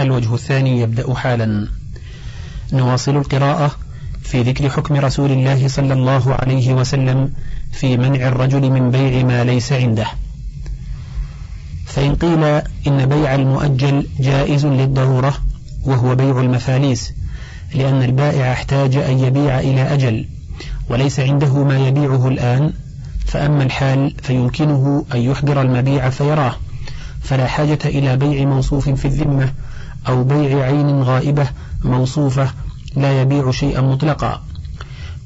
الوجه الثاني يبدأ حالا. نواصل القراءة في ذكر حكم رسول الله صلى الله عليه وسلم في منع الرجل من بيع ما ليس عنده. فإن قيل إن بيع المؤجل جائز للضرورة وهو بيع المفاليس لأن البائع احتاج أن يبيع إلى أجل وليس عنده ما يبيعه الآن فأما الحال فيمكنه أن يحضر المبيع فيراه. فلا حاجة إلى بيع موصوف في الذمة أو بيع عين غائبة موصوفة لا يبيع شيئا مطلقا.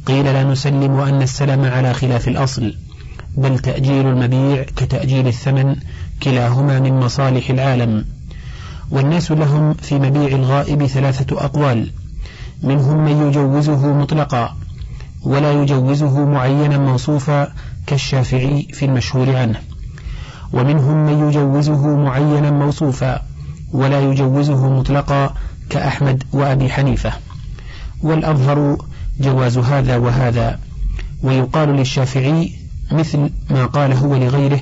قيل لا نسلم أن السلم على خلاف الأصل بل تأجيل المبيع كتأجيل الثمن كلاهما من مصالح العالم. والناس لهم في مبيع الغائب ثلاثة أقوال منهم من يجوزه مطلقا ولا يجوزه معينا موصوفا كالشافعي في المشهور عنه ومنهم من يجوزه معينا موصوفا ولا يجوزه مطلقا كأحمد وأبي حنيفة. والأظهر جواز هذا وهذا ويقال للشافعي مثل ما قال هو لغيره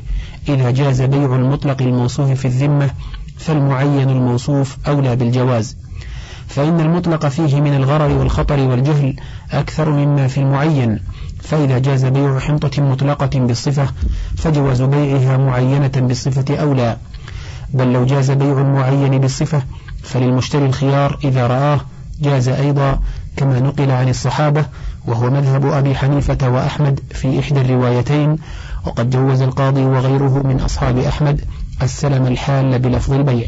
إذا جاز بيع المطلق الموصوف في الذمة فالمعين الموصوف أولى بالجواز. فإن المطلق فيه من الغرر والخطر والجهل أكثر مما في المعين. فإذا جاز بيع حنطة مطلقة بالصفة فجواز بيعها معينة بالصفة أولى. بل لو جاز بيع المعين بالصفة فللمشتري الخيار إذا رآه جاز أيضا كما نقل عن الصحابة وهو مذهب أبي حنيفة وأحمد في إحدى الروايتين وقد جوز القاضي وغيره من أصحاب أحمد السلم الحال بلفظ البيع.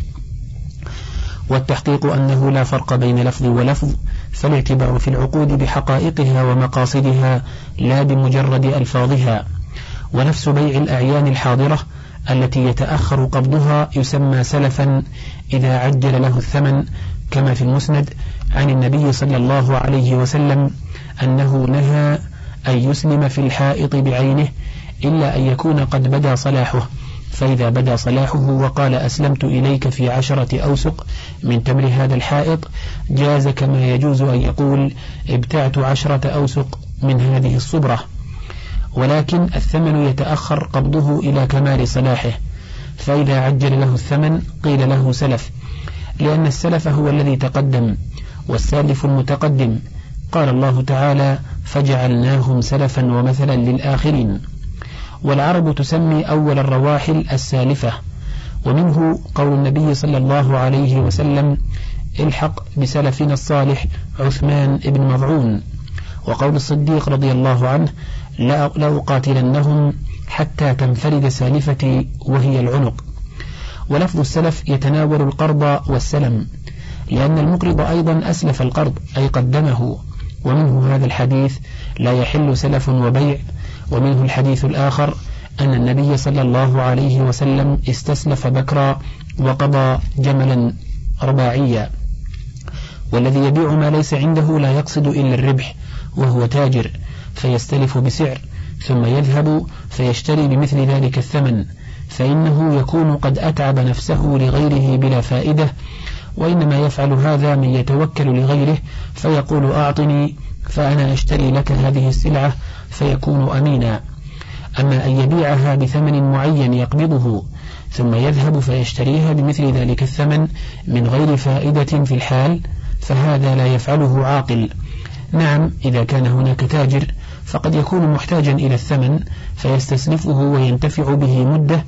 والتحقيق أنه لا فرق بين لفظ ولفظ فالاعتبار في العقود بحقائقها ومقاصدها لا بمجرد ألفاظها. ونفس بيع الأعيان الحاضرة التي يتأخر قبضها يسمى سلفا إذا عجل له الثمن كما في المسند عن النبي صلى الله عليه وسلم أنه نهى أن يسلم في الحائط بعينه إلا أن يكون قد بدا صلاحه. فإذا بدا صلاحه وقال أسلمت إليك في عشرة أوسق من تمر هذا الحائط جاز كما يجوز أن يقول ابتعت عشرة أوسق من هذه الصبرة. ولكن الثمن يتأخر قبضه إلى كمال صلاحه فإذا عجل له الثمن قيل له سلف لأن السلف هو الذي تقدم والسالف المتقدم. قال الله تعالى فجعلناهم سلفا ومثلا للآخرين والعرب تسمي أول الرواحل السالفة ومنه قول النبي صلى الله عليه وسلم الحق بسلفنا الصالح عثمان بن مضعون وقول الصديق رضي الله عنه لأقاتلنهم حتى تنفرد سالفتي وهي العنق. ولفظ السلف يتناول القرض والسلم لأن المقرض أيضا أسلف القرض أي قدمه. ومنه هذا الحديث لا يحل سلف وبيع ومنه الحديث الآخر أن النبي صلى الله عليه وسلم استسلف بكرا وقضى جملا رباعيا. والذي يبيع ما ليس عنده لا يقصد إلا الربح وهو تاجر. فيستلف بسعر ثم يذهب فيشتري بمثل ذلك الثمن. فإنه يكون قد أتعب نفسه لغيره بلا فائدة وإنما يفعل هذا من يتوكل لغيره فيقول أعطني فأنا أشتري لك هذه السلعة فيكون أمينا. أما أن يبيعها بثمن معين يقبضه ثم يذهب فيشتريها بمثل ذلك الثمن من غير فائدة في الحال فهذا لا يفعله عاقل. نعم إذا كان هناك تاجر فقد يكون محتاجا إلى الثمن فيستسلفه وينتفع به مدة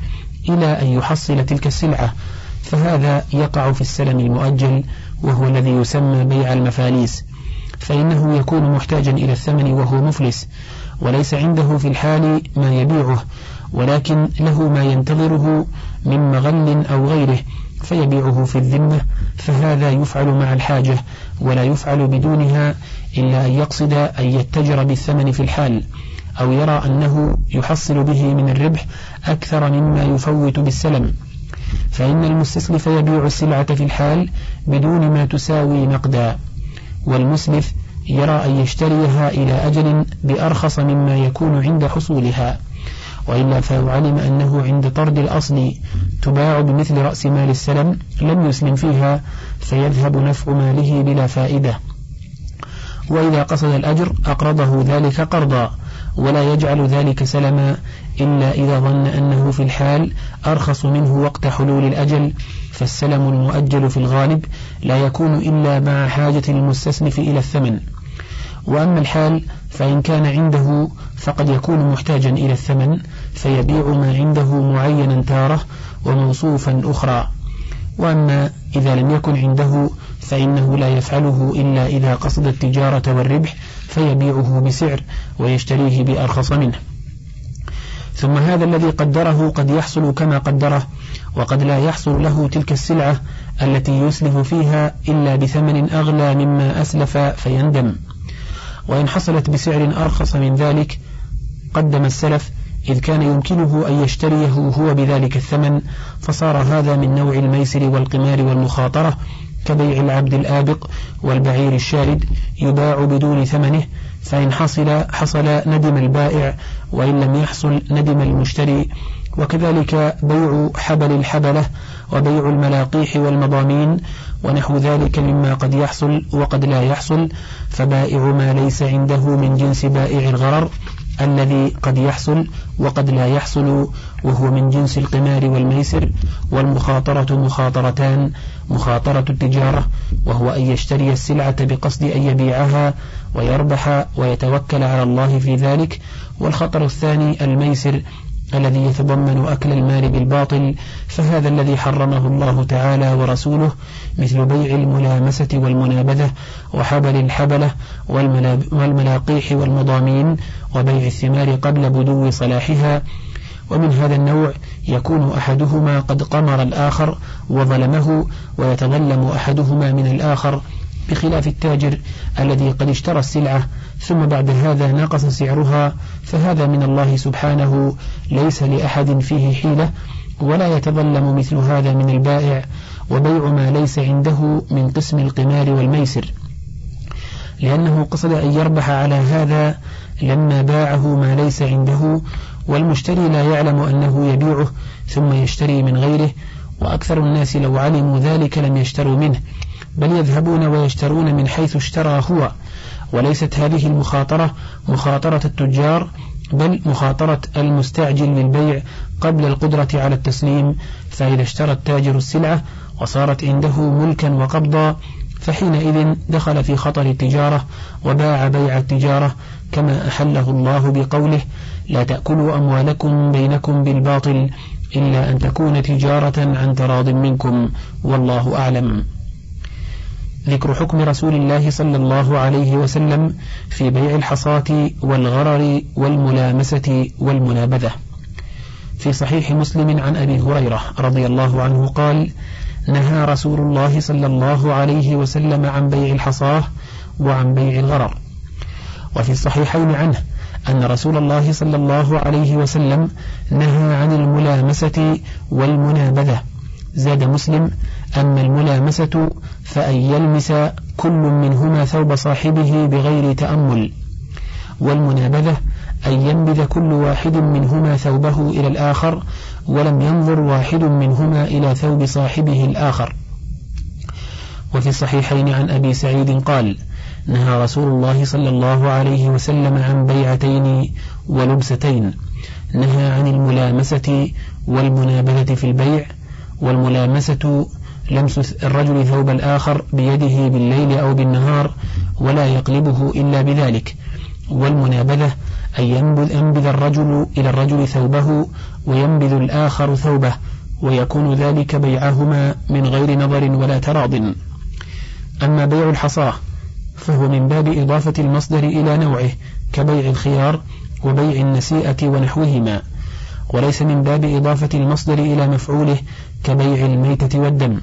إلى أن يحصل تلك السلعة. فهذا يقع في السلم المؤجل وهو الذي يسمى بيع المفاليس. فإنه يكون محتاجا إلى الثمن وهو مفلس وليس عنده في الحال ما يبيعه ولكن له ما ينتظره من مغل أو غيره فيبيعه في الذمة. فهذا يفعل مع الحاجة ولا يفعل بدونها إلا أن يقصد أن يتجر بالثمن في الحال أو يرى أنه يحصل به من الربح أكثر مما يفوت بالسلم. فإن المستسلف يبيع السلعة في الحال بدون ما تساوي نقدا. والمسلف يرى أن يشتريها إلى أجل بأرخص مما يكون عند حصولها. وإلا فلو علم أنه عند طرد الأصل تباع بمثل رأس مال السلم لم يسلم فيها فيذهب نفع ماله بلا فائدة. وإذا قصد الأجر أقرضه ذلك قرضا ولا يجعل ذلك سلما. إلا إذا ظن أنه في الحال أرخص منه وقت حلول الأجل فالسلم المؤجل في الغالب لا يكون إلا مع حاجة المستسلف إلى الثمن. وأما الحال فإن كان عنده فقد يكون محتاجا إلى الثمن فيبيع ما عنده معينا تارة وموصوفا أخرى. وأما إذا لم يكن عنده فإنه لا يفعله إلا إذا قصد التجارة والربح فيبيعه بسعر ويشتريه بأرخص منه. ثم هذا الذي قدره قد يحصل كما قدره وقد لا يحصل له تلك السلعة التي يسلف فيها إلا بثمن أغلى مما أسلف فيندم. وإن حصلت بسعر أرخص من ذلك قدم السلف إذ كان يمكنه أن يشتريه هو بذلك الثمن فصار هذا من نوع الميسر والقمار والمخاطرة كبيع العبد الآبق والبعير الشارد يباع بدون ثمنه فإن حصل حصل ندم البائع وإن لم يحصل ندم المشتري. وكذلك بيع حبل الحبلة وبيع الملاقيح والمضامين ونحو ذلك مما قد يحصل وقد لا يحصل فبائع ما ليس عنده من جنس بائع الغرر. الذي قد يحصل وقد لا يحصل وهو من جنس القمار والميسر والمخاطرة مخاطرتان. مخاطرة التجارة وهو أن يشتري السلعة بقصد أن يبيعها ويربح ويتوكل على الله في ذلك. والخطر الثاني الميسر الذي يتضمن أكل المال بالباطل فهذا الذي حرمه الله تعالى ورسوله مثل بيع الملامسة والمنابذة وحبل الحبلة والملاقيح والمضامين وبيع الثمار قبل بدو صلاحها ومن هذا النوع يكون أحدهما قد قمر الآخر وظلمه ويتظلم أحدهما من الآخر بخلاف التاجر الذي قد اشترى السلعة ثم بعد هذا نقص سعرها فهذا من الله سبحانه ليس لأحد فيه حيلة ولا يتظلم مثل هذا من البائع وبيع ما ليس عنده من قسم القمار والميسر. لأنه قصد أن يربح على هذا لما باعه ما ليس عنده والمشتري لا يعلم أنه يبيعه ثم يشتري من غيره وأكثر الناس لو علموا ذلك لم يشتروا منه بل يذهبون ويشترون من حيث اشترى هو. وليست هذه المخاطرة مخاطرة التجار بل مخاطرة المستعجل للبيع قبل القدرة على التسليم فإذا اشترى التاجر السلعة وصارت عنده ملكا وقبضا فحينئذ دخل في خطر التجارة وباع بيع التجارة كما أحله الله بقوله لا تأكلوا أموالكم بينكم بالباطل إلا أن تكون تجارة عن تراض منكم والله أعلم. ذكر حكم رسول الله صلى الله عليه وسلم في بيع الحصاة والغرر والملامسة والمنابذة. في صحيح مسلم عن أبي هريرة رضي الله عنه قال نهى رسول الله صلى الله عليه وسلم عن بيع الحصاة وعن بيع الغرر وفي الصحيحين عنه أن رسول الله صلى الله عليه وسلم نهى عن الملامسة والمنابذة. زاد مسلم أما الملامسة فأن يلمس كل منهما ثوب صاحبه بغير تأمل. والمنابذة أن ينبذ كل واحد منهما ثوبه إلى الآخر ولم ينظر واحد منهما إلى ثوب صاحبه الآخر. وفي الصحيحين عن أبي سعيد قال نهى رسول الله صلى الله عليه وسلم عن بيعتين ولبستين. نهى عن الملامسة والمنابذة في البيع والملامسة لمس الرجل ثوب الآخر بيده بالليل أو بالنهار ولا يقلبه إلا بذلك. والمنابذة أن ينبذ, الرجل إلى الرجل ثوبه وينبذ الآخر ثوبه ويكون ذلك بيعهما من غير نظر ولا تراض. أما بيع الحصاة فهو من باب إضافة المصدر إلى نوعه كبيع الخيار وبيع النسيئة ونحوهما وليس من باب إضافة المصدر إلى مفعوله كبيع الميتة والدم.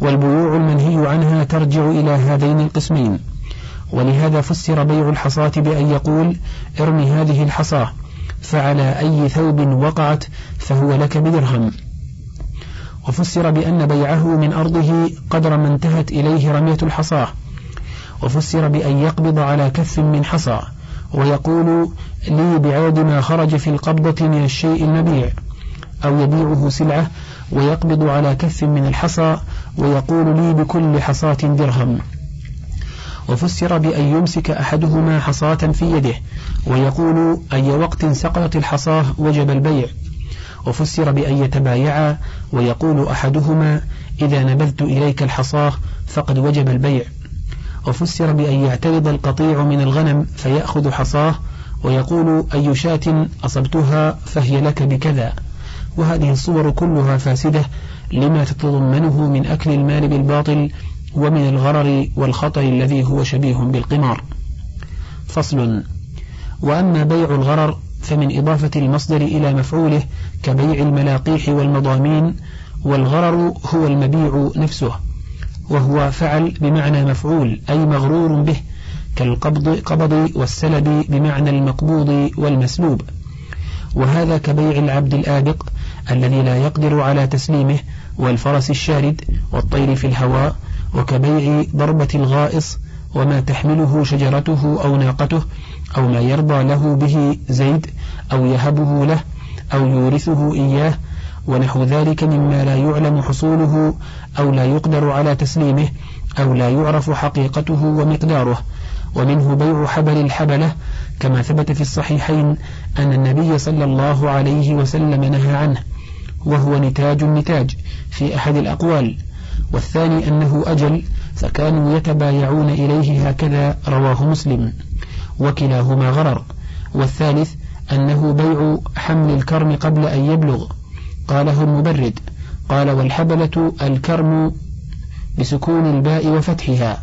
والبيوع المنهي عنها ترجع إلى هذين القسمين. ولهذا فسر بيع الحصاة بأن يقول ارمي هذه الحصاة فعلى أي ثوب وقعت فهو لك بدرهم. وفسر بأن بيعه من أرضه قدر ما انتهت إليه رمية الحصاة. وفسر بأن يقبض على كف من حصى. ويقول لي بعاد ما خرج في القبضة من الشيء المبيع. أو يبيعه سلعة ويقبض على كف من الحصى. ويقول لي بكل حصاة درهم. وفسر بأن يمسك أحدهما حصاة في يده ويقول أي وقت سقطت الحصاة وجب البيع. وفسر بأن يتبايعا ويقول أحدهما إذا نبذت إليك الحصاة فقد وجب البيع. وفسر بأن يعترض القطيع من الغنم فيأخذ حصاة ويقول أي شاة أصبتها فهي لك بكذا. وهذه الصور كلها فاسدة لما تتضمنه من أكل المال بالباطل ومن الغرر والخطر الذي هو شبيه بالقمار. فصل وأما بيع الغرر فمن إضافة المصدر إلى مفعوله كبيع الملاقيح والمضامين والغرر هو المبيع نفسه وهو فعل بمعنى مفعول أي مغرور به كالقبض قبض والسلب بمعنى المقبوض والمسلوب. وهذا كبيع العبد الآبق الذي لا يقدر على تسليمه والفرس الشارد والطير في الهواء وكبيع ضربة الغائص وما تحمله شجرته أو ناقته أو ما يرضى له به زيد أو يهبه له أو يورثه إياه ونحو ذلك مما لا يعلم حصوله أو لا يقدر على تسليمه أو لا يعرف حقيقته ومقداره. ومنه بيع حبل الحبلة كما ثبت في الصحيحين أن النبي صلى الله عليه وسلم نهى عنه وهو نتاج النتاج في أحد الأقوال. والثاني أنه أجل فكانوا يتبايعون إليه هكذا رواه مسلم وكلاهما غرر. والثالث أنه بيع حمل الكرم قبل أن يبلغ. قاله المبرد. قال والحبلة الكرم بسكون الباء وفتحها.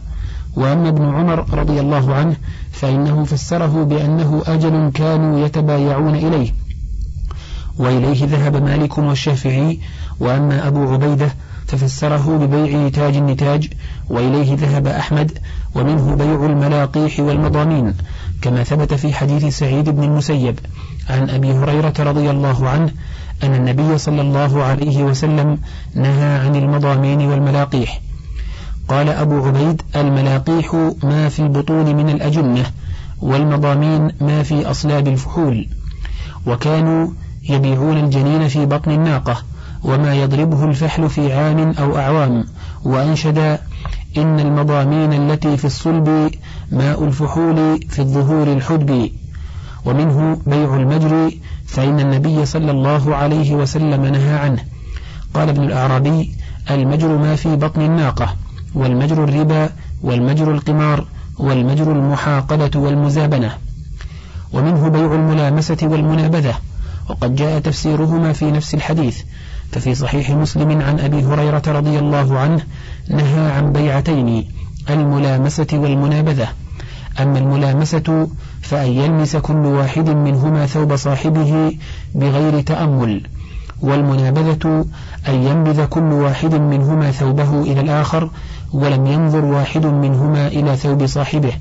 وأما ابن عمر رضي الله عنه فإنه فسره بأنه أجل كانوا يتبايعون إليه. وإليه ذهب مالك والشافعي. وأما أبو عبيدة ففسره ببيع نتاج النتاج وإليه ذهب أحمد ومنه بيع الملاقيح والمضامين كما ثبت في حديث سعيد بن المسيب عن أبي هريرة رضي الله عنه أن النبي صلى الله عليه وسلم نهى عن المضامين والملاقيح. قال أبو عبيد الملاقيح ما في البطون من الأجنة والمضامين ما في أصلاب الفحول وكانوا يبيعون الجنين في بطن الناقة. وما يضربه الفحل في عام أو أعوام. وأنشد إن المضامين التي في الصلب ماء الفحول في الظهور الحدب. ومنه بيع المجري فإن النبي صلى الله عليه وسلم نهى عنه. قال ابن الأعرابي المجر ما في بطن الناقة والمجر الربا والمجر القمار والمجر المحاقلة والمزابنة. ومنه بيع الملامسة والمنابذة. وقد جاء تفسيرهما في نفس الحديث. ففي صحيح مسلم عن أبي هريرة رضي الله عنه نهى عن بيعتين الملامسة والمنابذة. أما الملامسة فأن يلمس كل واحد منهما ثوب صاحبه بغير تأمل والمنابذة أن ينبذ كل واحد منهما ثوبه إلى الآخر ولم ينظر واحد منهما إلى ثوب صاحبه.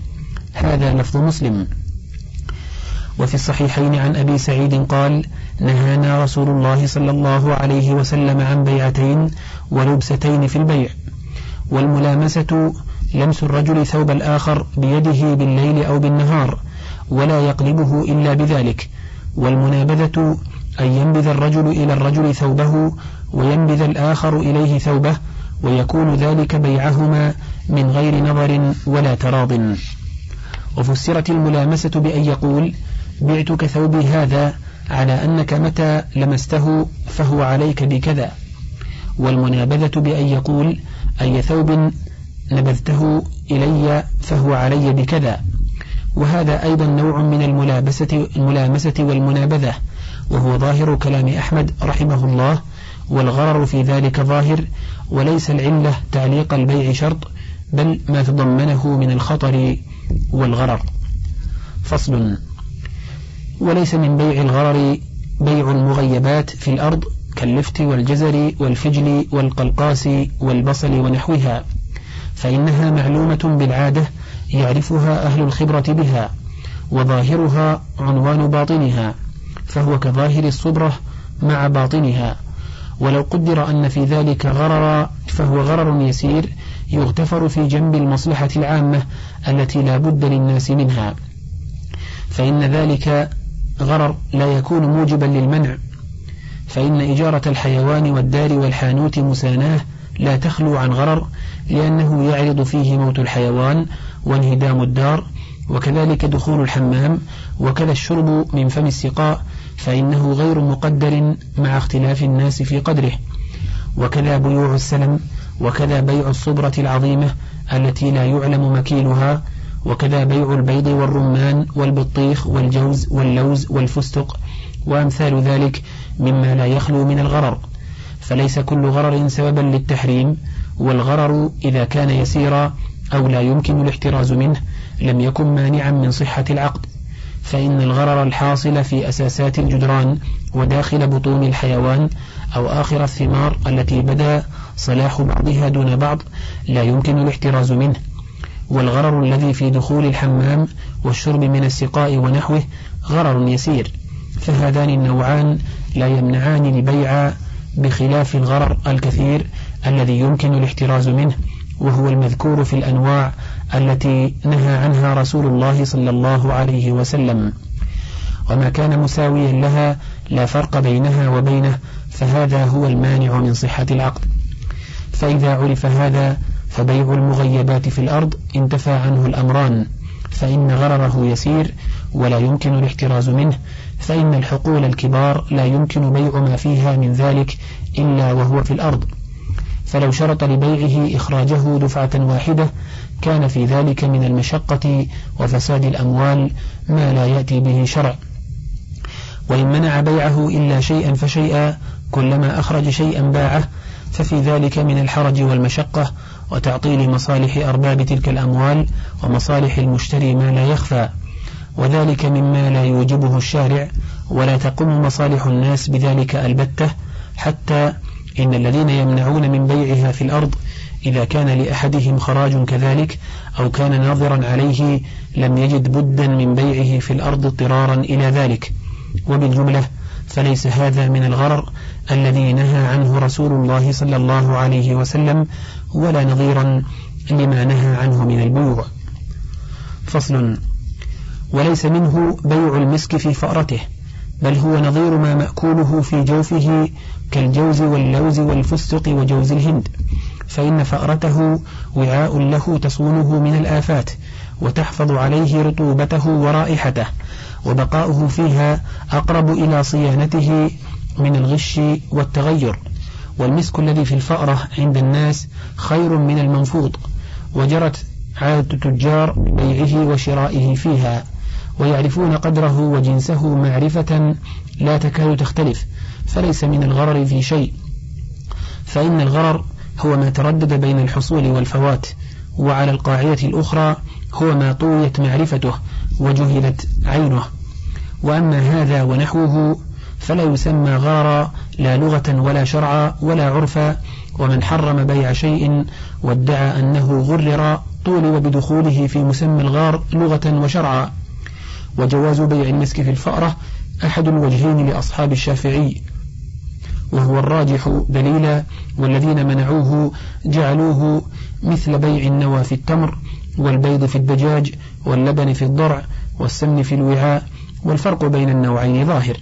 هذا لفظ مسلم. وفي الصحيحين عن أبي سعيد قال نهانا رسول الله صلى الله عليه وسلم عن بيعتين ولبستين في البيع والملامسة لمس الرجل ثوب الآخر بيده بالليل أو بالنهار ولا يقلبه إلا بذلك والمنابذة أن ينبذ الرجل إلى الرجل ثوبه وينبذ الآخر إليه ثوبه ويكون ذلك بيعهما من غير نظر ولا تراض. وفسرت الملامسة بأن يقول بعتك ثوبي هذا على أنك متى لمسته فهو عليك بكذا. والمنابذة بأن يقول أي ثوب نبذته إلي فهو علي بكذا. وهذا أيضا نوع من الملابسة الملامسة والمنابذة. وهو ظاهر كلام أحمد رحمه الله والغرر في ذلك ظاهر وليس العلة تعليق البيع شرط بل ما تضمنه من الخطر والغرر. فصل. وليس من بيع الغرر بيع المغيبات في الأرض كاللفت والجزر والفجل والقلقاس والبصل ونحوها فإنها معلومة بالعادة يعرفها أهل الخبرة بها وظاهرها عنوان باطنها فهو كظاهر الصبرة مع باطنها ولو قدر أن في ذلك غرر فهو غرر يسير يغتفر في جنب المصلحة العامة التي لا بد للناس منها. فإن ذلك غرر لا يكون موجبا للمنع فإن إجارة الحيوان والدار والحانوت مساناه لا تخلو عن غرر لأنه يعرض فيه موت الحيوان وانهدام الدار وكذلك دخول الحمام وكذا الشرب من فم السقاء فإنه غير مقدر مع اختلاف الناس في قدره. وكذا بيوع السلم وكذا بيع الصبرة العظيمة التي لا يعلم مكيلها وكذا بيع البيض والرمان والبطيخ والجوز واللوز والفستق. وأمثال ذلك مما لا يخلو من الغرر. فليس كل غرر سببا للتحريم والغرر إذا كان يسيرا أو لا يمكن الاحتراز منه لم يكن مانعا من صحة العقد. فإن الغرر الحاصل في أساسات الجدران وداخل بطون الحيوان أو آخر الثمار التي بدا صلاح بعضها دون بعض لا يمكن الاحتراز منه. والغرر الذي في دخول الحمام والشرب من السقاء ونحوه غرر يسير فهذان النوعان لا يمنعان البيع بخلاف الغرر الكثير الذي يمكن الاحتراز منه وهو المذكور في الأنواع التي نهى عنها رسول الله صلى الله عليه وسلم. وما كان مساويا لها لا فرق بينها وبينه فهذا هو المانع من صحة العقد. فإذا عرف هذا فبيع المغيبات في الأرض انتفى عنه الأمران فإن غرره يسير ولا يمكن الاحتراز منه فإن الحقول الكبار لا يمكن بيع ما فيها من ذلك إلا وهو في الأرض. فلو شرط لبيعه إخراجه دفعة واحدة كان في ذلك من المشقة وفساد الأموال ما لا يأتي به شرع. وإن منع بيعه إلا شيئا فشيئا كلما أخرج شيئا باعه ففي ذلك من الحرج والمشقة وتعطيل مصالح أرباب تلك الأموال ومصالح المشتري ما لا يخفى. وذلك مما لا يوجبه الشارع ولا تقوم مصالح الناس بذلك البتة حتى إن الذين يمنعون من بيعها في الأرض إذا كان لأحدهم خراج كذلك أو كان ناظرا عليه لم يجد بدا من بيعه في الأرض اضطرارا إلى ذلك. وبالجملة فليس هذا من الغرر الذي نهى عنه رسول الله صلى الله عليه وسلم ولا نظيرا لما نهى عنه من البيوع. فصل وليس منه بيع المسك في فأرته بل هو نظير ما مأكوله في جوفه كالجوز واللوز والفستق وجوز الهند. فإن فأرته وعاء له تصونه من الآفات وتحفظ عليه رطوبته ورائحته وبقاؤه فيها أقرب إلى صيانته من الغش والتغير. والمسك الذي في الفأرة عند الناس خير من المنفوض وجرت عادة التجار ببيعه وشرائه فيها ويعرفون قدره وجنسه معرفة لا تكاد تختلف فليس من الغرر في شيء. فإن الغرر هو ما تردد بين الحصول والفوات وعلى القاعدة الأخرى هو ما طويت معرفته وجهلت عينه. وأما هذا ونحوه فلا يسمى غارا لا لغة ولا شرعا ولا عرفا. ومن حرم بيع شيء وادعى أنه غرر طولب بدخوله في مسمى الغار لغة وشرعا. وجواز بيع المسك في الفأرة أحد الوجهين لأصحاب الشافعي. وهو الراجح دليلا والذين منعوه جعلوه مثل بيع النوى في التمر والبيض في الدجاج واللبن في الضرع والسمن في الوعاء والفرق بين النوعين ظاهر.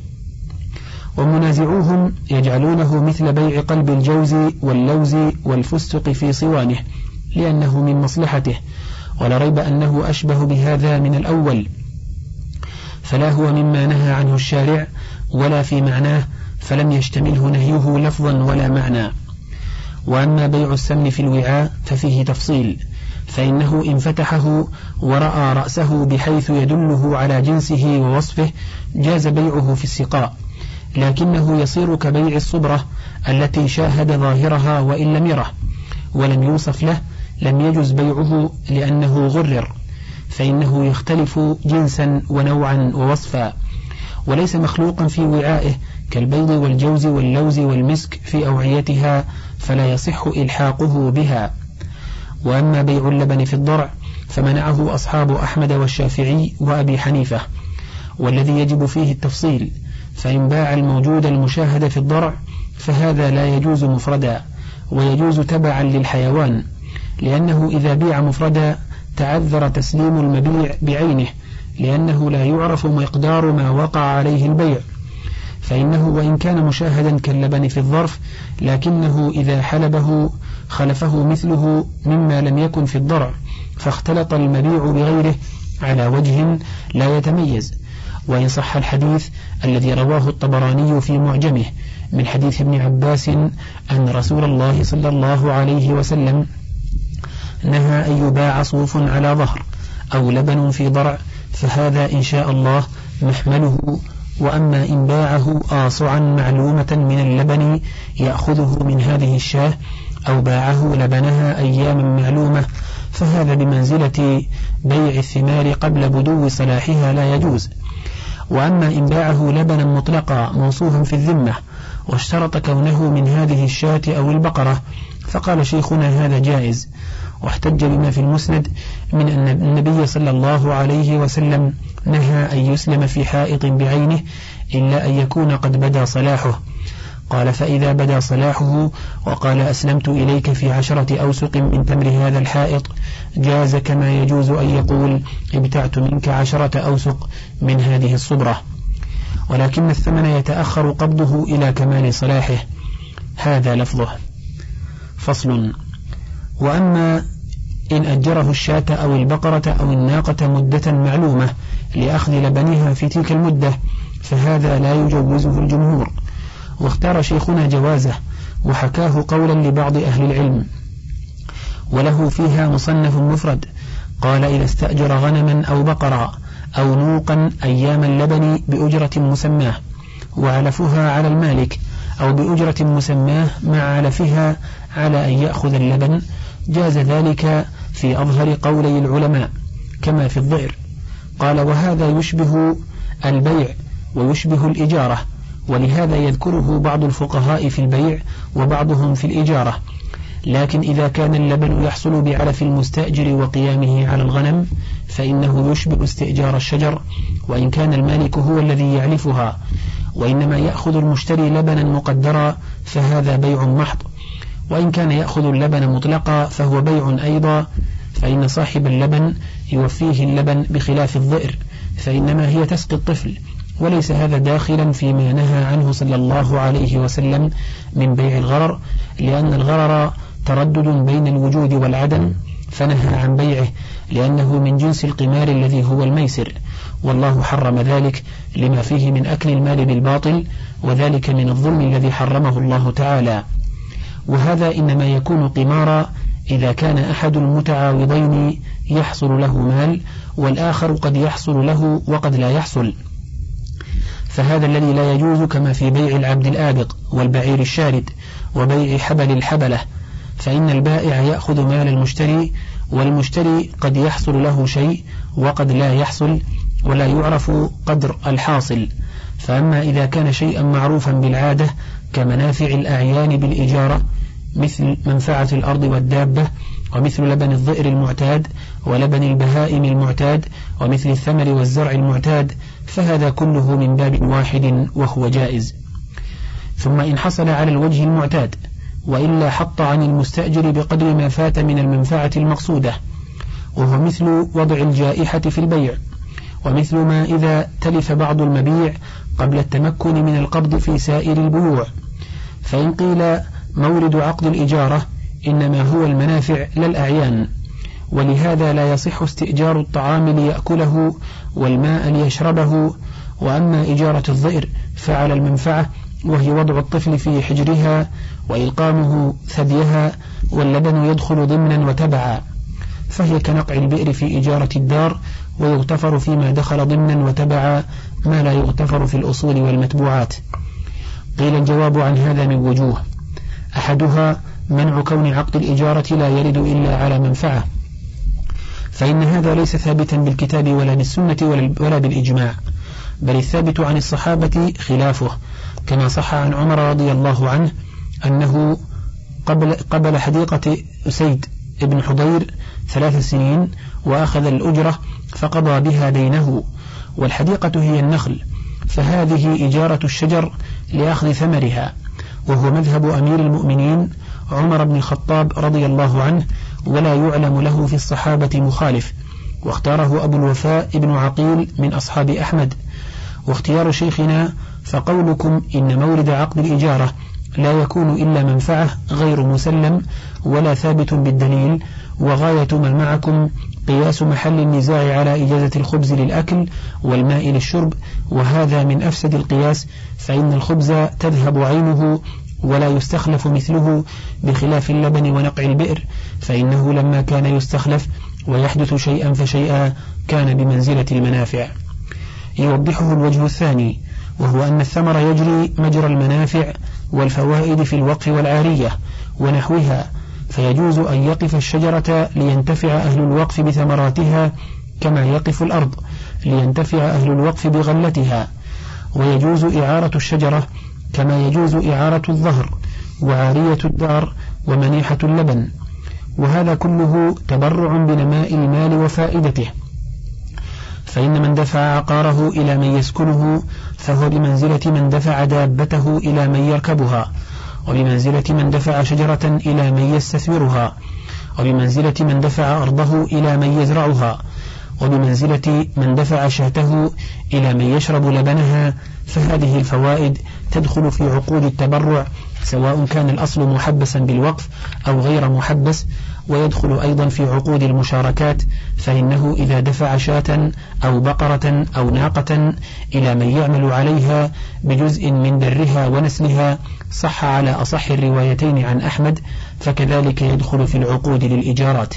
ومنازعوهم يجعلونه مثل بيع قلب الجوز واللوز والفستق في صوانه لأنه من مصلحته ولا ريب أنه أشبه بهذا من الأول. فلا هو مما نهى عنه الشارع ولا في معناه فلم يشتمله نهيه لفظا ولا معنى. وأما بيع السمن في الوعاء ففيه تفصيل فإنه إن فتحه ورأى رأسه بحيث يدله على جنسه ووصفه جاز بيعه في السقاء. لكنه يصير كبيع الصبرة التي شاهد ظاهرها وإن لم يره ولم يوصف له لم يجز بيعه لأنه غرر فإنه يختلف جنسا ونوعا ووصفا وليس مخلوقا في وعائه كالبيض والجوز واللوز والمسك في أوعيتها فلا يصح إلحاقه بها. وأما بيع اللبن في الضرع فمنعه أصحاب أحمد والشافعي وأبي حنيفة والذي يجب فيه التفصيل. فإن باع الموجود المشاهد في الضرع فهذا لا يجوز مفردا ويجوز تبعا للحيوان لأنه إذا بيع مفردا تعذر تسليم المبيع بعينه لأنه لا يعرف مقدار ما وقع عليه البيع. فإنه وإن كان مشاهدا كاللبن في الظرف لكنه إذا حلبه خلفه مثله مما لم يكن في الضرع فاختلط المبيع بغيره على وجه لا يتميز. وإن صح الحديث الذي رواه الطبراني في معجمه من حديث ابن عباس أن رسول الله صلى الله عليه وسلم نهى أن يباع صوف على ظهر أو لبن في ضرع فهذا إن شاء الله محمله وأما إن باعه آصعا معلومة من اللبن يأخذه من هذه الشاة أو باعه لبنها أياما معلومة فهذا بمنزلة بيع الثمار قبل بدو صلاحها لا يجوز. وأما إن باعه لبنا مطلقا موصوفا في الذمة واشترط كونه من هذه الشاة أو البقرة فقال شيخنا هذا جائز. واحتج بما في المسند من أن النبي صلى الله عليه وسلم نهى أن يسلم في حائط بعينه إلا أن يكون قد بدا صلاحه. قال فإذا بدا صلاحه وقال أسلمت إليك في عشرة أوسق من تمر هذا الحائط جاز كما يجوز أن يقول ابتعت منك عشرة أوسق من هذه الصبرة. ولكن الثمن يتأخر قبضه إلى كمال صلاحه. هذا لفظه. فصل. وأما إن أجره الشاة أو البقرة أو الناقة مدة معلومة لأخذ لبنها في تلك المدة فهذا لا يجوزه الجمهور. واختار شيخنا جوازه وحكاه قولا لبعض أهل العلم. وله فيها مصنف مفرد قال إذا استأجر غنما أو بقرا أو نوقا أيام اللبن بأجرة مسماة وعلفها على المالك أو بأجرة مسماة مع علفها على أن يأخذ اللبن جاز ذلك في أظهر قولي العلماء كما في الضئر قال وهذا يشبه البيع ويشبه الإجارة ولهذا يذكره بعض الفقهاء في البيع وبعضهم في الإجارة. لكن إذا كان اللبن يحصل بعلف المستأجر وقيامه على الغنم فإنه يشبه استئجار الشجر وإن كان المالك هو الذي يعلفها وإنما يأخذ المشتري لبنا مقدرا فهذا بيع محض. وإن كان يأخذ اللبن مطلقا فهو بيع أيضا. فإن صاحب اللبن يوفيه اللبن بخلاف الظئر فإنما هي تسقي الطفل. وليس هذا داخلا فيما نهى عنه صلى الله عليه وسلم من بيع الغرر لأن الغرر تردد بين الوجود والعدم فنهى عن بيعه لأنه من جنس القمار الذي هو الميسر والله حرم ذلك لما فيه من أكل المال بالباطل وذلك من الظلم الذي حرمه الله تعالى. وهذا إنما يكون قمارا إذا كان أحد المتعاوضين يحصل له مال والآخر قد يحصل له وقد لا يحصل. فهذا الذي لا يجوز كما في بيع العبد الآبق والبعير الشارد وبيع حبل الحبلة فإن البائع يأخذ مال المشتري والمشتري قد يحصل له شيء وقد لا يحصل ولا يعرف قدر الحاصل. فأما إذا كان شيئا معروفا بالعادة كمنافع الأعيان بالإجارة مثل منفعة الأرض والدابة ومثل لبن الظئر المعتاد ولبن البهائم المعتاد ومثل الثمر والزرع المعتاد فهذا كله من باب واحد وهو جائز. ثم إن حصل على الوجه المعتاد وإلا حط عن المستأجر بقدر ما فات من المنفعة المقصودة وهو مثل وضع الجائحة في البيع ومثل ما إذا تلف بعض المبيع قبل التمكن من القبض في سائر البيوع. فإن قيل مورد عقد الإجارة إنما هو المنافع لا الأعيان ولهذا لا يصح استئجار الطعام ليأكله والماء ليشربه. وأما إجارة الظئر فعلى المنفعة وهي وضع الطفل في حجرها وإلقامه ثديها واللبن يدخل ضمنا وتبعا. فهي كنقع البئر في إجارة الدار ويغتفر فيما دخل ضمنا وتبعا ما لا يغتفر في الأصول والمتبوعات. قيل الجواب عن هذا من وجوه. أحدها منع كون عقد الإجارة لا يرد إلا على منفعة. فإن هذا ليس ثابتا بالكتاب ولا بالسنة ولا بالإجماع بل الثابت عن الصحابة خلافه كما صح عن عمر رضي الله عنه أنه قبل, قبل حديقة أسيد ابن حضير ثلاث سنين وأخذ الأجرة فقضى بها دينه والحديقة هي النخل فهذه إجارة الشجر لأخذ ثمرها وهو مذهب أمير المؤمنين عمر بن الخطاب رضي الله عنه ولا يعلم له في الصحابة مخالف. واختاره أبو الوفاء ابن عقيل من أصحاب أحمد. واختيار شيخنا فقولكم إن مورد عقد الإجارة لا يكون إلا منفعة غير مسلم ولا ثابت بالدليل وغاية ما معكم قياس محل النزاع على إجازة الخبز للأكل والماء للشرب. وهذا من أفسد القياس فإن الخبز تذهب عينه ولا يستخلف مثله بخلاف اللبن ونقع البئر فإنه لما كان يستخلف ويحدث شيئا فشيئا كان بمنزلة المنافع. يوضحه الوجه الثاني وهو أن الثمر يجري مجرى المنافع والفوائد في الوقف والعارية ونحوها فيجوز أن يقف الشجرة لينتفع أهل الوقف بثمراتها كما يقف الأرض لينتفع أهل الوقف بغلتها. ويجوز إعارة الشجرة كما يجوز إعارة الظهر وعارية الدار ومنيحة اللبن. وهذا كله تبرع بنماء المال وفائدته. فإن من دفع عقاره إلى من يسكنه فهو بمنزلة من دفع دابته إلى من يركبها وبمنزلة من دفع شجرة إلى من يستثمرها وبمنزلة من دفع أرضه إلى من يزرعها وبمنزلة من دفع شاته إلى من يشرب لبنها فهذه الفوائد تدخل في عقود التبرع سواء كان الأصل محبسا بالوقف أو غير محبس ويدخل أيضا في عقود المشاركات فإنه إذا دفع شاة أو بقرة أو ناقة إلى من يعمل عليها بجزء من درها ونسلها صح على أصح الروايتين عن أحمد فكذلك يدخل في العقود للإيجارات.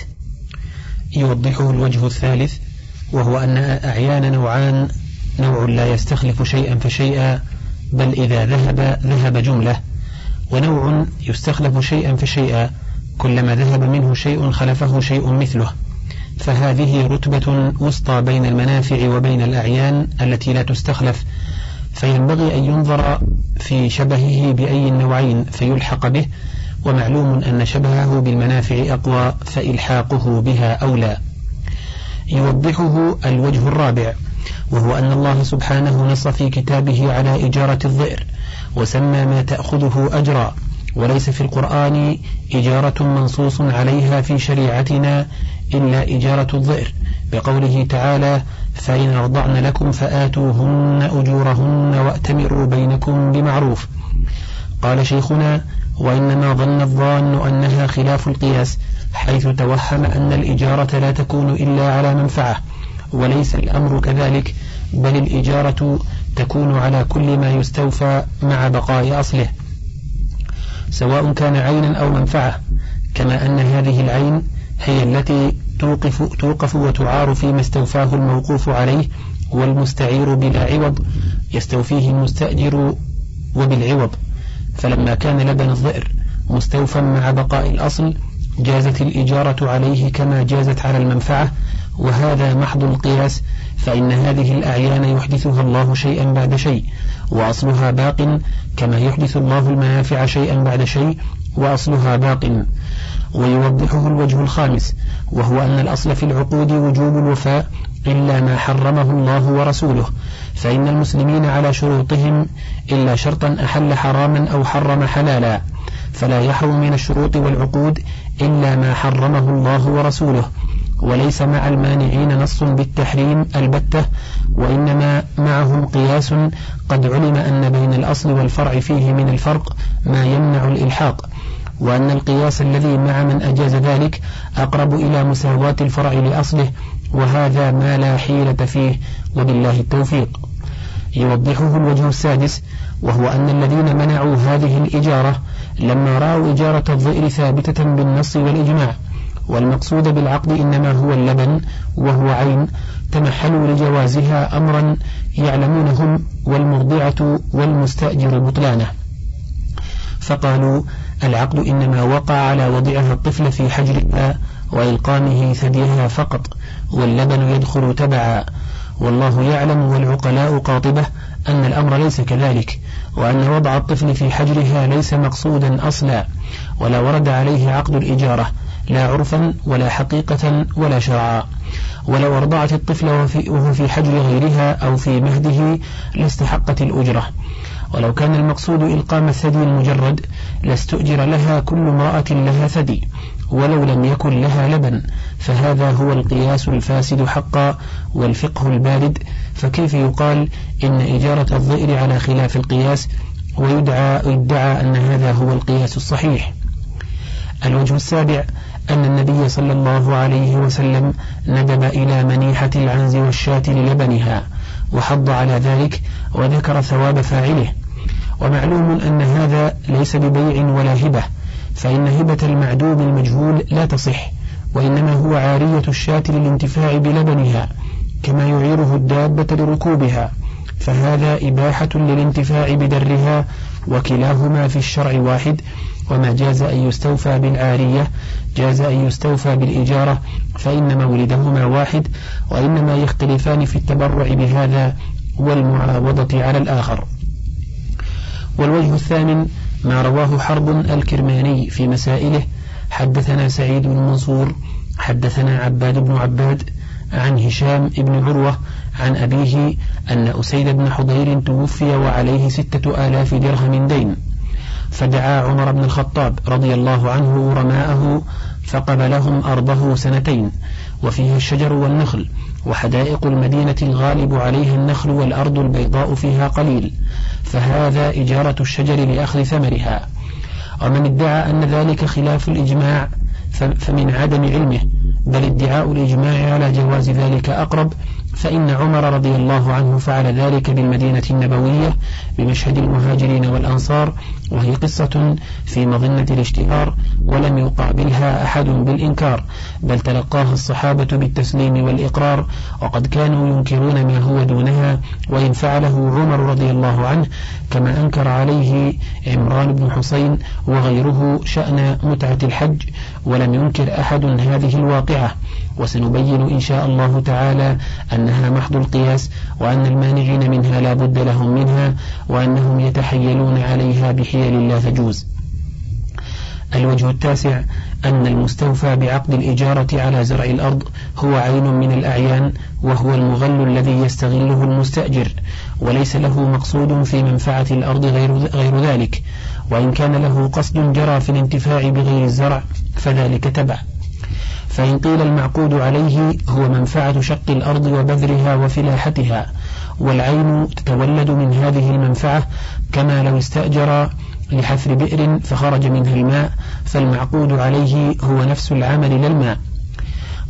يوضحه الوجه الثالث وهو أن أعيان نوعان نوع لا يستخلف شيئا فشيئا بل إذا ذهب ذهب جملة. ونوع يستخلف شيئا فشيئا كلما ذهب منه شيء خلفه شيء مثله. فهذه رتبة وسطى بين المنافع وبين الأعيان التي لا تستخلف. فينبغي أن ينظر في شبهه بأي النوعين فيلحق به. ومعلوم أن شبهه بالمنافع أقوى فإلحاقه بها أولى. يوضحه الوجه الرابع. وهو أن الله سبحانه نص في كتابه على إجارة الظئر وسمى ما تأخذه أجرا وليس في القرآن إجارة منصوص عليها في شريعتنا إلا إجارة الظئر بقوله تعالى فإن أرضعن لكم فآتوهن أجورهن وأتمروا بينكم بمعروف قال شيخنا وإنما ظن الظان أنها خلاف القياس حيث توهم أن الإجارة لا تكون إلا على منفعة وليس الأمر كذلك بل الإجارة تكون على كل ما يستوفى مع بقاء أصله. سواء كان عينا أو منفعة كما أن هذه العين هي التي توقف, توقف وتعار فيما استوفاه الموقوف عليه والمستعير بلا عوض يستوفيه المستأجر وبالعوض. فلما كان لبن الظئر مستوفا مع بقاء الأصل جازت الإجارة عليه كما جازت على المنفعة وهذا محض القياس فإن هذه الأعيان يحدثها الله شيئا بعد شيء وأصلها باق كما يحدث الله المنافع شيئا بعد شيء وأصلها باق. ويوضحه الوجه الخامس وهو أن الأصل في العقود وجوب الوفاء إلا ما حرمه الله ورسوله فإن المسلمين على شروطهم إلا شرطا أحل حراما أو حرم حلالا فلا يحرم من الشروط والعقود إلا ما حرمه الله ورسوله. وليس مع المانعين نص بالتحريم البتة وإنما معهم قياس قد علم أن بين الأصل والفرع فيه من الفرق ما يمنع الإلحاق وأن القياس الذي مع من أجاز ذلك أقرب إلى مساواة الفرع لأصله وهذا ما لا حيلة فيه وبالله التوفيق. يوضحه الوجه السادس وهو أن الذين منعوا هذه الإجارة لما رأوا إجارة الظئر ثابتة بالنص والإجماع والمقصود بالعقد إنما هو اللبن وهو عين تمحلوا لجوازها أمرا يعلمونهم والمرضعة والمستأجر بطلانه. فقالوا العقد إنما وقع على وضعها الطفل في حجرها وإلقامه ثديها فقط واللبن يدخل تبعا. والله يعلم والعقلاء قاطبة أن الأمر ليس كذلك وأن وضع الطفل في حجرها ليس مقصودا أصلا ولا ورد عليه عقد الإجارة لا عرفا ولا حقيقة ولا شرعا ولو أرضعت الطفل وهو في حجر غيرها أو في مهده لاستحقت الأجرة. ولو كان المقصود إلقام الثدي المجرد لاستؤجر لها كل امرأة لها ثدي. ولو لم يكن لها لبن فهذا هو القياس الفاسد حقا والفقه البارد. فكيف يقال إن إجارة الظئر على خلاف القياس ويدعى يدعى أن هذا هو القياس الصحيح؟ الوجه السابع أن النبي صلى الله عليه وسلم ندب إلى منيحة العنز والشاة للبنها وحض على ذلك وذكر ثواب فاعله. ومعلوم أن هذا ليس ببيع ولا هبة فإن هبة المعدوم المجهول لا تصح وإنما هو عارية الشاة للانتفاع بلبنها كما يعيره الدابة لركوبها فهذا إباحة للانتفاع بدرها وكلاهما في الشرع واحد وما جاز أن يستوفى بالعارية جاز أن يستوفى بالإجارة فإن مولدهما واحد وإنما يختلفان في التبرع بهذا والمعاوضة على الآخر. والوجه الثامن ما رواه حرب الكرماني في مسائله حدثنا سعيد بن منصور حدثنا عباد بن عباد عن هشام بن عروة عن أبيه أن أسيد بن حضير توفي وعليه ستة آلاف درهم دين. فدعا عمر بن الخطاب رضي الله عنه رماءه فقبلهم أرضه سنتين وفيها الشجر والنخل وحدائق المدينة الغالب عليها النخل والأرض البيضاء فيها قليل فهذا إجارة الشجر لأخذ ثمرها. ومن ادعى أن ذلك خلاف الإجماع فمن عدم علمه بل ادعاء الإجماع على جواز ذلك أقرب فإن عمر رضي الله عنه فعل ذلك بالمدينة النبوية بمشهد المهاجرين والأنصار وهي قصة في مظنة الاشتهار ولم يقابلها أحد بالإنكار بل تلقاها الصحابة بالتسليم والإقرار وقد كانوا ينكرون ما هو دونها وإن فعله عمر رضي الله عنه كما أنكر عليه عمران بن حسين وغيره شأن متعة الحج ولم ينكر أحد هذه الواقعة. وسنبين إن شاء الله تعالى أنها محض القياس وأن المانعين منها لا بد لهم منها وأنهم يتحيلون عليها بحيل لا تجوز. الوجه التاسع أن المستوفى بعقد الإجارة على زرع الأرض هو عين من الأعيان وهو المغل الذي يستغله المستأجر وليس له مقصود في منفعة الأرض غير, غير ذلك. وإن كان له قصد جرى في الانتفاع بغير الزرع فذلك تبع. فإن قيل المعقود عليه هو منفعة شق الأرض وبذرها وفلاحتها والعين تتولد من هذه المنفعة كما لو استأجر لحفر بئر فخرج منها الماء فالمعقود عليه هو نفس العمل لا الماء.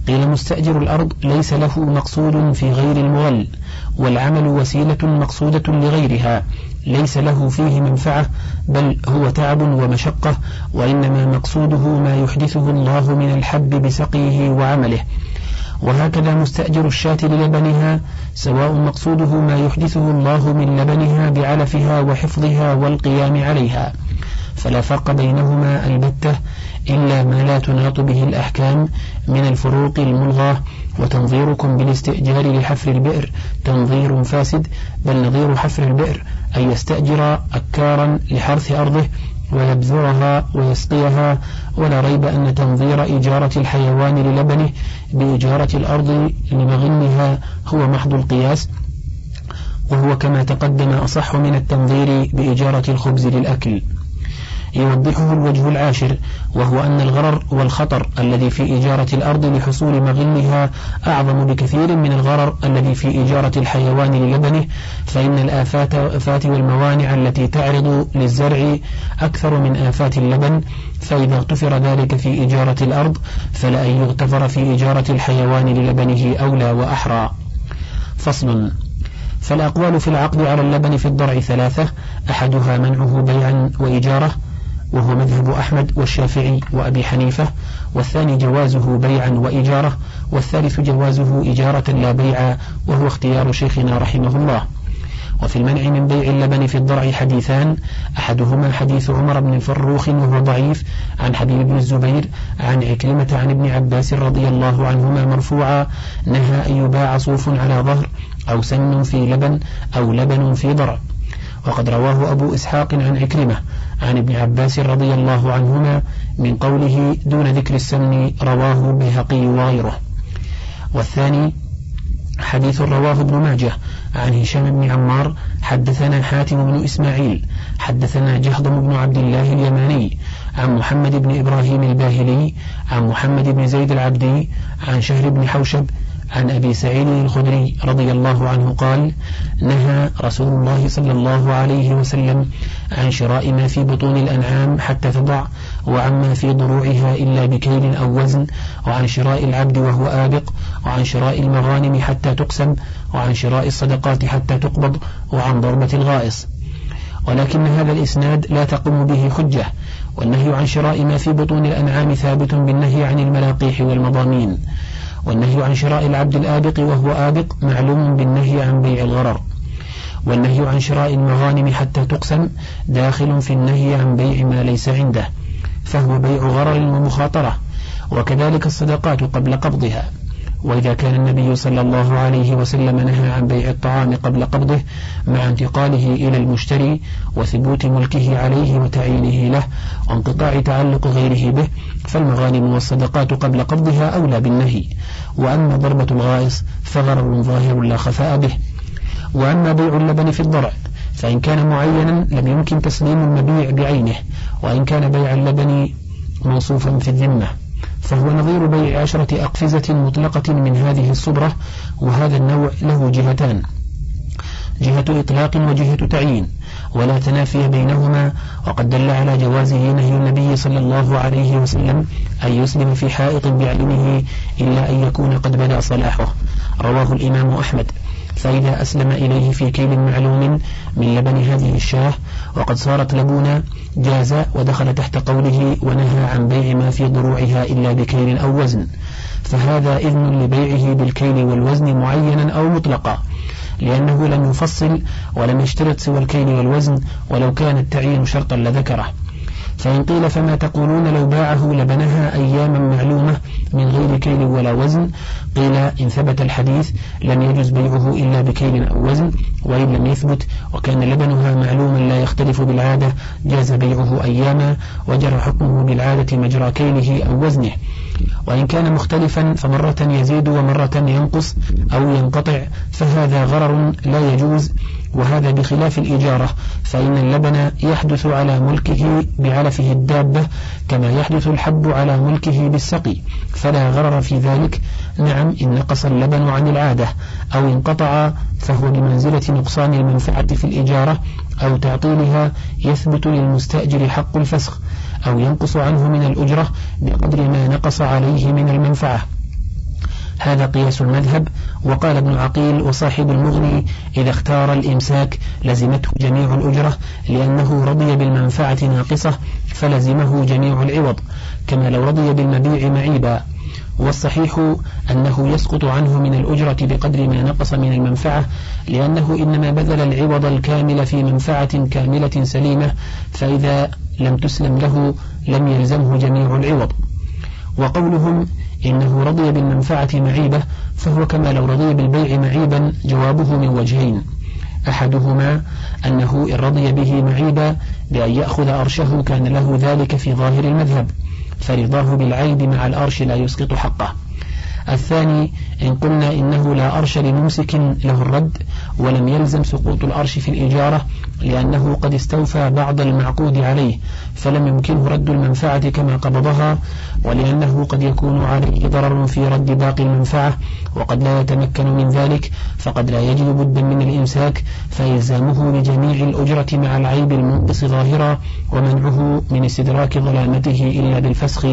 قيل مستأجر الأرض ليس له مقصود في غير المغل والعمل وسيلة مقصودة لغيرها ليس له فيه منفعة بل هو تعب ومشقة وإنما مقصوده ما يحدثه الله من الحب بسقيه وعمله. وهكذا مستأجر الشاة للبنها سواء مقصوده ما يحدثه الله من لبنها بعلفها وحفظها والقيام عليها. فلا فرق بينهما البتة إلا ما لا تناط به الأحكام من الفروق الملغاة. وتنظيركم بالاستئجار لحفر البئر تنظير فاسد بل نظير حفر البئر أن يستأجر أكارا لحرث أرضه ويبذرها ويسقيها ولا ريب أن تنظير إجارة الحيوان للبنه بإجارة الأرض لمغنها هو محض القياس وهو كما تقدم أصح من التنظير بإجارة الخبز للأكل. يوضحه الوجه العاشر وهو أن الغرر والخطر الذي في إجارة الأرض لحصول مغلها أعظم بكثير من الغرر الذي في إجارة الحيوان للبنه فإن الآفات والموانع التي تعرض للزرع أكثر من آفات اللبن فإذا اغتفر ذلك في إجارة الأرض فلأن يغتفر في إجارة الحيوان للبنه أولى وأحرى. فصل فالأقوال في العقد على اللبن في الضرع ثلاثة أحدها منعه بيعا وإجارة وهو مذهب أحمد والشافعي وأبي حنيفة والثاني جوازه بيعا وإجارة والثالث جوازه إجارة لا بيعا وهو اختيار شيخنا رحمه الله. وفي المنع من بيع اللبن في الضرع حديثان أحدهما حديث عمر بن فروخ وهو ضعيف عن حبيب بن الزبير عن عكرمة عن ابن عباس رضي الله عنهما مرفوعا نهى أن يباع صوف على ظهر أو سن في لبن أو لبن في ضرع. وقد رواه أبو إسحاق عن عكرمة عن ابن عباس رضي الله عنهما من قوله دون ذكر السن رواه البيهقي وغيره والثاني حديث رواه ابن ماجه عن هشام بن عمار حدثنا حاتم بن إسماعيل حدثنا جهضم بن عبد الله اليماني عن محمد بن إبراهيم الباهلي عن محمد بن زيد العبدي عن شهر بن حوشب عن أبي سعيد الخدري رضي الله عنه قال نهى رسول الله صلى الله عليه وسلم عن شراء ما في بطون الأنعام حتى تضع وعما في ضروعها إلا بكيل أو وزن وعن شراء العبد وهو آبق وعن شراء المغانم حتى تقسم وعن شراء الصدقات حتى تقبض وعن ضربة الغائص. ولكن هذا الإسناد لا تقوم به حجة والنهي عن شراء ما في بطون الأنعام ثابت بالنهي عن الملاقيح والمضامين. والنهي عن شراء العبد الآبق وهو آبق معلوم بالنهي عن بيع الغرر. والنهي عن شراء المغانم حتى تقسم داخل في النهي عن بيع ما ليس عنده فهو بيع غرر ومخاطرة وكذلك الصدقات قبل قبضها. وإذا كان النبي صلى الله عليه وسلم نهى عن بيع الطعام قبل قبضه مع انتقاله إلى المشتري وثبوت ملكه عليه وتعيينه له وانقطاع تعلق غيره به فالمغانم والصدقات قبل قبضها أولى بالنهي. وأما ضربة الغائص فغرر ظاهر لا خفاء به. وأما بيع اللبن في الضرع فإن كان معينا لم يمكن تسليم المبيع بعينه وإن كان بيع اللبن موصوفا في الذمة. فهو نظير بيع عشرة أقفزة مطلقة من هذه الصبرة وهذا النوع له جهتان. جهة إطلاق وجهة تعيين ولا تنافي بينهما وقد دل على جوازه نهي النبي صلى الله عليه وسلم أن يسلم في حائط بعلمه إلا أن يكون قد بدا صلاحه. رواه الإمام أحمد. فإذا أسلم إليه في كيل معلوم من لبن هذه الشاة وقد صارت لبونا جاز ودخل تحت قوله ونهى عن بيع ما في ضروعها إلا بكيل أو وزن. فهذا إذن لبيعه بالكيل والوزن معينا أو مطلقا لأنه لم يفصل ولم يشترط سوى الكيل والوزن ولو كان التعيين شرطا لذكره. فإن قيل فما تقولون لو باعه لبنها أياما معلومة من غير كيل ولا وزن قيل إن ثبت الحديث لم يجوز بيعه إلا بكيل أو وزن وإن لم يثبت وكان لبنها معلوما لا يختلف بالعادة جاز بيعه أياما وجرى حكمه بالعادة مجرى كيله أو وزنه. وإن كان مختلفا فمرة يزيد ومرة ينقص أو ينقطع فهذا غرر لا يجوز. وهذا بخلاف الإجارة فإن اللبن يحدث على ملكه بعلفه الدابة كما يحدث الحب على ملكه بالسقي فلا غرر في ذلك. نعم إن نقص اللبن عن العادة أو انقطع فهو بمنزلة نقصان المنفعة في الإجارة أو تعطيلها يثبت للمستأجر حق الفسخ أو ينقص عنه من الأجرة بقدر ما نقص عليه من المنفعة. هذا قياس المذهب. وقال ابن عقيل وصاحب المغني إذا اختار الإمساك لزمته جميع الأجرة لأنه رضي بالمنفعة ناقصة فلزمه جميع العوض كما لو رضي بالمبيع معيبا والصحيح أنه يسقط عنه من الأجرة بقدر ما نقص من المنفعة لأنه إنما بذل العوض الكامل في منفعة كاملة سليمة فإذا لم تسلم له لم يلزمه جميع العوض. وقولهم إنه رضي بالمنفعة معيبة فهو كما لو رضي بالبيع معيبا جوابه من وجهين. أحدهما أنه إن رضي به معيبا بأن يأخذ أرشه كان له ذلك في ظاهر المذهب فرضاه بالعيب مع الأرش لا يسقط حقه. الثاني إن قلنا إنه لا أرش لممسك له الرد ولم يلزم سقوط الأرش في الإجارة لأنه قد استوفى بعض المعقود عليه فلم يمكنه رد المنفعة كما قبضها ولأنه قد يكون عليه ضرر في رد باقي المنفعة وقد لا يتمكن من ذلك فقد لا يجد بدا من الإمساك فإلزامه بجميع الأجرة مع العيب المنقص ظاهرا ومنعه من استدراك ظلامته إلا بالفسخ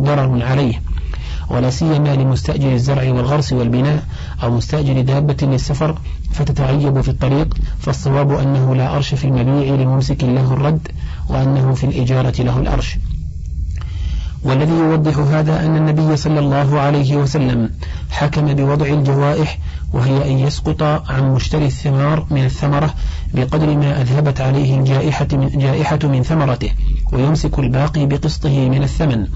ضرر عليه. ولا سيما لمستأجر الزرع والغرس والبناء أو مستأجر دابة للسفر فتتعيب في الطريق فالصواب أنه لا أرش في المبيع لممسك له الرد وأنه في الإجارة له الأرش. والذي يوضح هذا أن النبي صلى الله عليه وسلم حكم بوضع الجوائح وهي أن يسقط عن مشتري الثمار من الثمرة بقدر ما أذهبت عليه الجائحة من, جائحة من ثمرته ويمسك الباقي بقسطه من الثمن.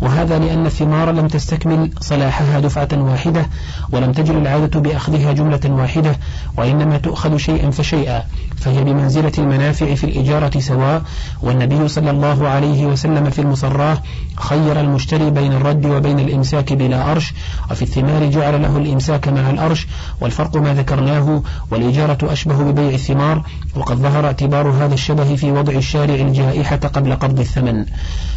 وهذا لأن الثمار لم تستكمل صلاحها دفعة واحدة ولم تجر العادة بأخذها جملة واحدة وإنما تؤخذ شيئا فشيئا فهي بمنزلة المنافع في الإجارة سواء والنبي صلى الله عليه وسلم في المصراه خير المشتري بين الرد وبين الإمساك بلا أرش وفي الثمار جعل له الإمساك مع الأرش والفرق ما ذكرناه والإجارة أشبه ببيع الثمار وقد ظهر اعتبار هذا الشبه في وضع الشارع الجائحة قبل قبض الثمن.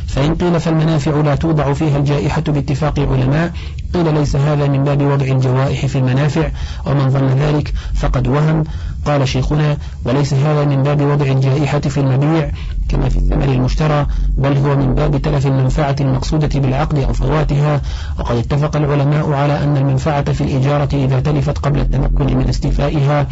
فإن قيل فالمنافع لا توجد توضع فيها الجائحة باتفاق علماء. قيل ليس هذا من باب وضع الجوائح في المنافع. ومن ظن ذلك فقد وهم. قال شيخنا وليس هذا من باب وضع الجائحة في المبيع كما في الثمن المشترى بل هو من باب تلف المنفعة المقصودة بالعقد أو فواتها. وقد اتفق العلماء على أن المنفعة في الإجارة إذا تلفت قبل التمكن من استيفائها.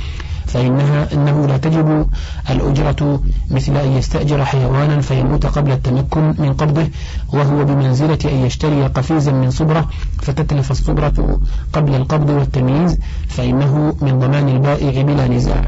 فإنها إنه لا تجب الأجرة مثل أن يستأجر حيوانا فيموت قبل التمكن من قبضه وهو بمنزلة أن يشتري قفيزا من صبرة فتتلف الصبرة قبل القبض والتمييز فإنه من ضمان البائع بلا نزاع.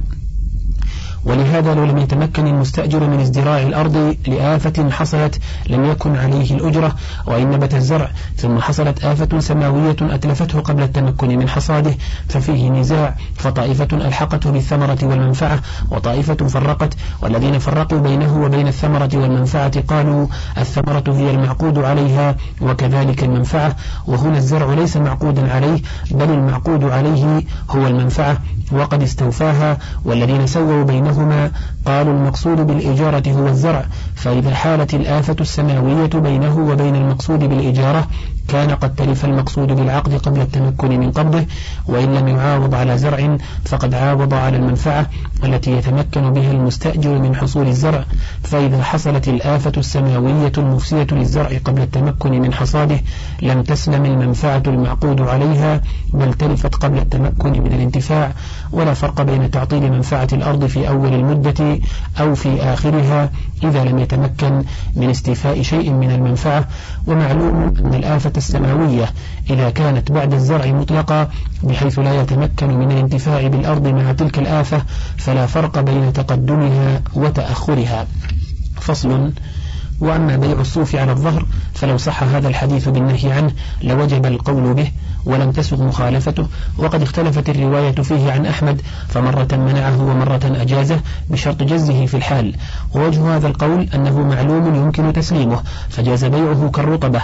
ولهذا لو لم يتمكن المستأجر من ازدراع الأرض لآفة حصلت لم يكن عليه الأجرة وإن نبت الزرع ثم حصلت آفة سماوية أتلفته قبل التمكن من حصاده ففيه نزاع فطائفة ألحقته بالثمرة والمنفعة وطائفة فرقت والذين فرقوا بينه وبين الثمرة والمنفعة قالوا الثمرة هي المعقود عليها وكذلك المنفعة وهنا الزرع ليس معقودا عليه بل المعقود عليه هو المنفعة وقد استوفاها والذين سووا بينهما قالوا المقصود بالإجارة هو الزرع فإذا حالت الآفة السماوية بينه وبين المقصود بالإجارة كان قد تلف المقصود بالعقد قبل التمكن من قبضه وإن لم يعاوض على زرع فقد عاوض على المنفعة التي يتمكن بها المستأجر من حصول الزرع. فإذا حصلت الآفة السماوية المفسدة للزرع قبل التمكن من حصاده لم تسلم المنفعة المعقود عليها بل تلفت قبل التمكن من الانتفاع. ولا فرق بين تعطيل منفعة الأرض في أول المدة أو في آخرها إذا لم يتمكن من استيفاء شيء من المنفعة. ومعلوم أن الآفة السماوية إذا كانت بعد الزرع مطلقة بحيث لا يتمكن من الانتفاع بالأرض مع تلك الآفة فلا فرق بين تقدمها وتأخرها. فصل. وأما بيع الصوف على الظهر فلو صح هذا الحديث بالنهي عنه لوجب القول به ولم تسغ مخالفته. وقد اختلفت الرواية فيه عن أحمد فمرة منعه ومرة أجازه بشرط جزه في الحال. ووجه هذا القول أنه معلوم يمكن تسليمه فجاز بيعه كالرطبة.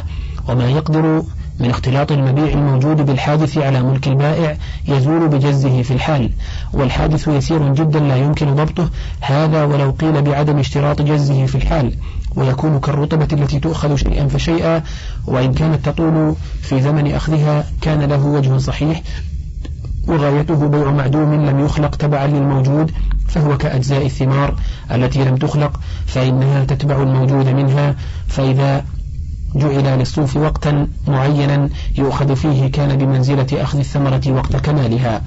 وما يقدر من اختلاط المبيع الموجود بالحادث على ملك البائع يزول بجزه في الحال. والحادث يسير جدا لا يمكن ضبطه. هذا ولو قيل بعدم اشتراط جزه في الحال. ويكون كالرطبة التي تؤخذ شيئا فشيئا. وإن كانت تطول في زمن أخذها كان له وجه صحيح. وغايته بيع معدوم لم يخلق تبعا للموجود فهو كأجزاء الثمار التي لم تخلق فإنها تتبع الموجود منها. فإذا جعل للصوف وقتا معينا يؤخذ فيه كان بمنزلة أخذ الثمرة وقت كمالها.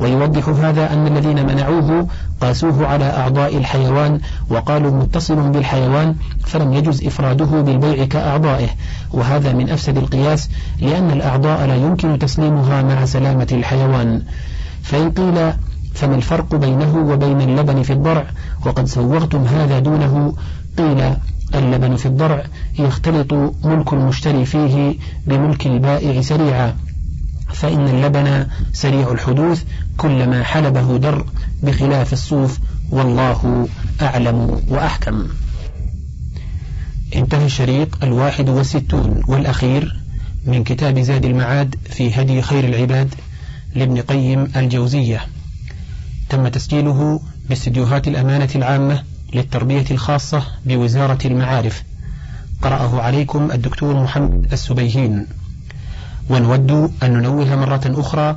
ويوضح هذا أن الذين منعوه قاسوه على أعضاء الحيوان وقالوا متصل بالحيوان فلم يجز إفراده بالبيع كأعضائه. وهذا من أفسد القياس لأن الأعضاء لا يمكن تسليمها مع سلامة الحيوان. فإن قيل فما الفرق بينه وبين اللبن في الضرع وقد سوغتم هذا دونه قيل اللبن في الضرع يختلط ملك المشتري فيه بملك البائع سريعا فإن اللبن سريع الحدوث كلما حلبه در بخلاف الصوف والله أعلم وأحكم. انتهى الشريط الواحد والستون. والأخير من كتاب زاد المعاد في هدي خير العباد لابن قيم الجوزية. تم تسجيله باستديوهات الأمانة العامة للتربية الخاصة بوزارة المعارف. قرأه عليكم الدكتور محمد السبيهين. ونود أن ننوه مرة أخرى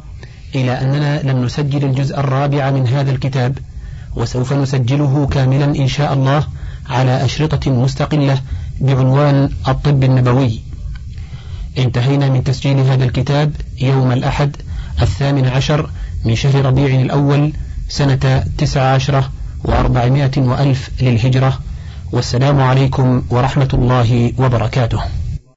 إلى أننا لم نسجل الجزء الرابع من هذا الكتاب وسوف نسجله كاملا إن شاء الله على أشرطة مستقلة بعنوان الطب النبوي. انتهينا من تسجيل هذا الكتاب يوم الأحد الثامن عشر من شهر ربيع الأول سنة تسع عشرة وأربعمائة وألف للهجرة والسلام عليكم ورحمة الله وبركاته.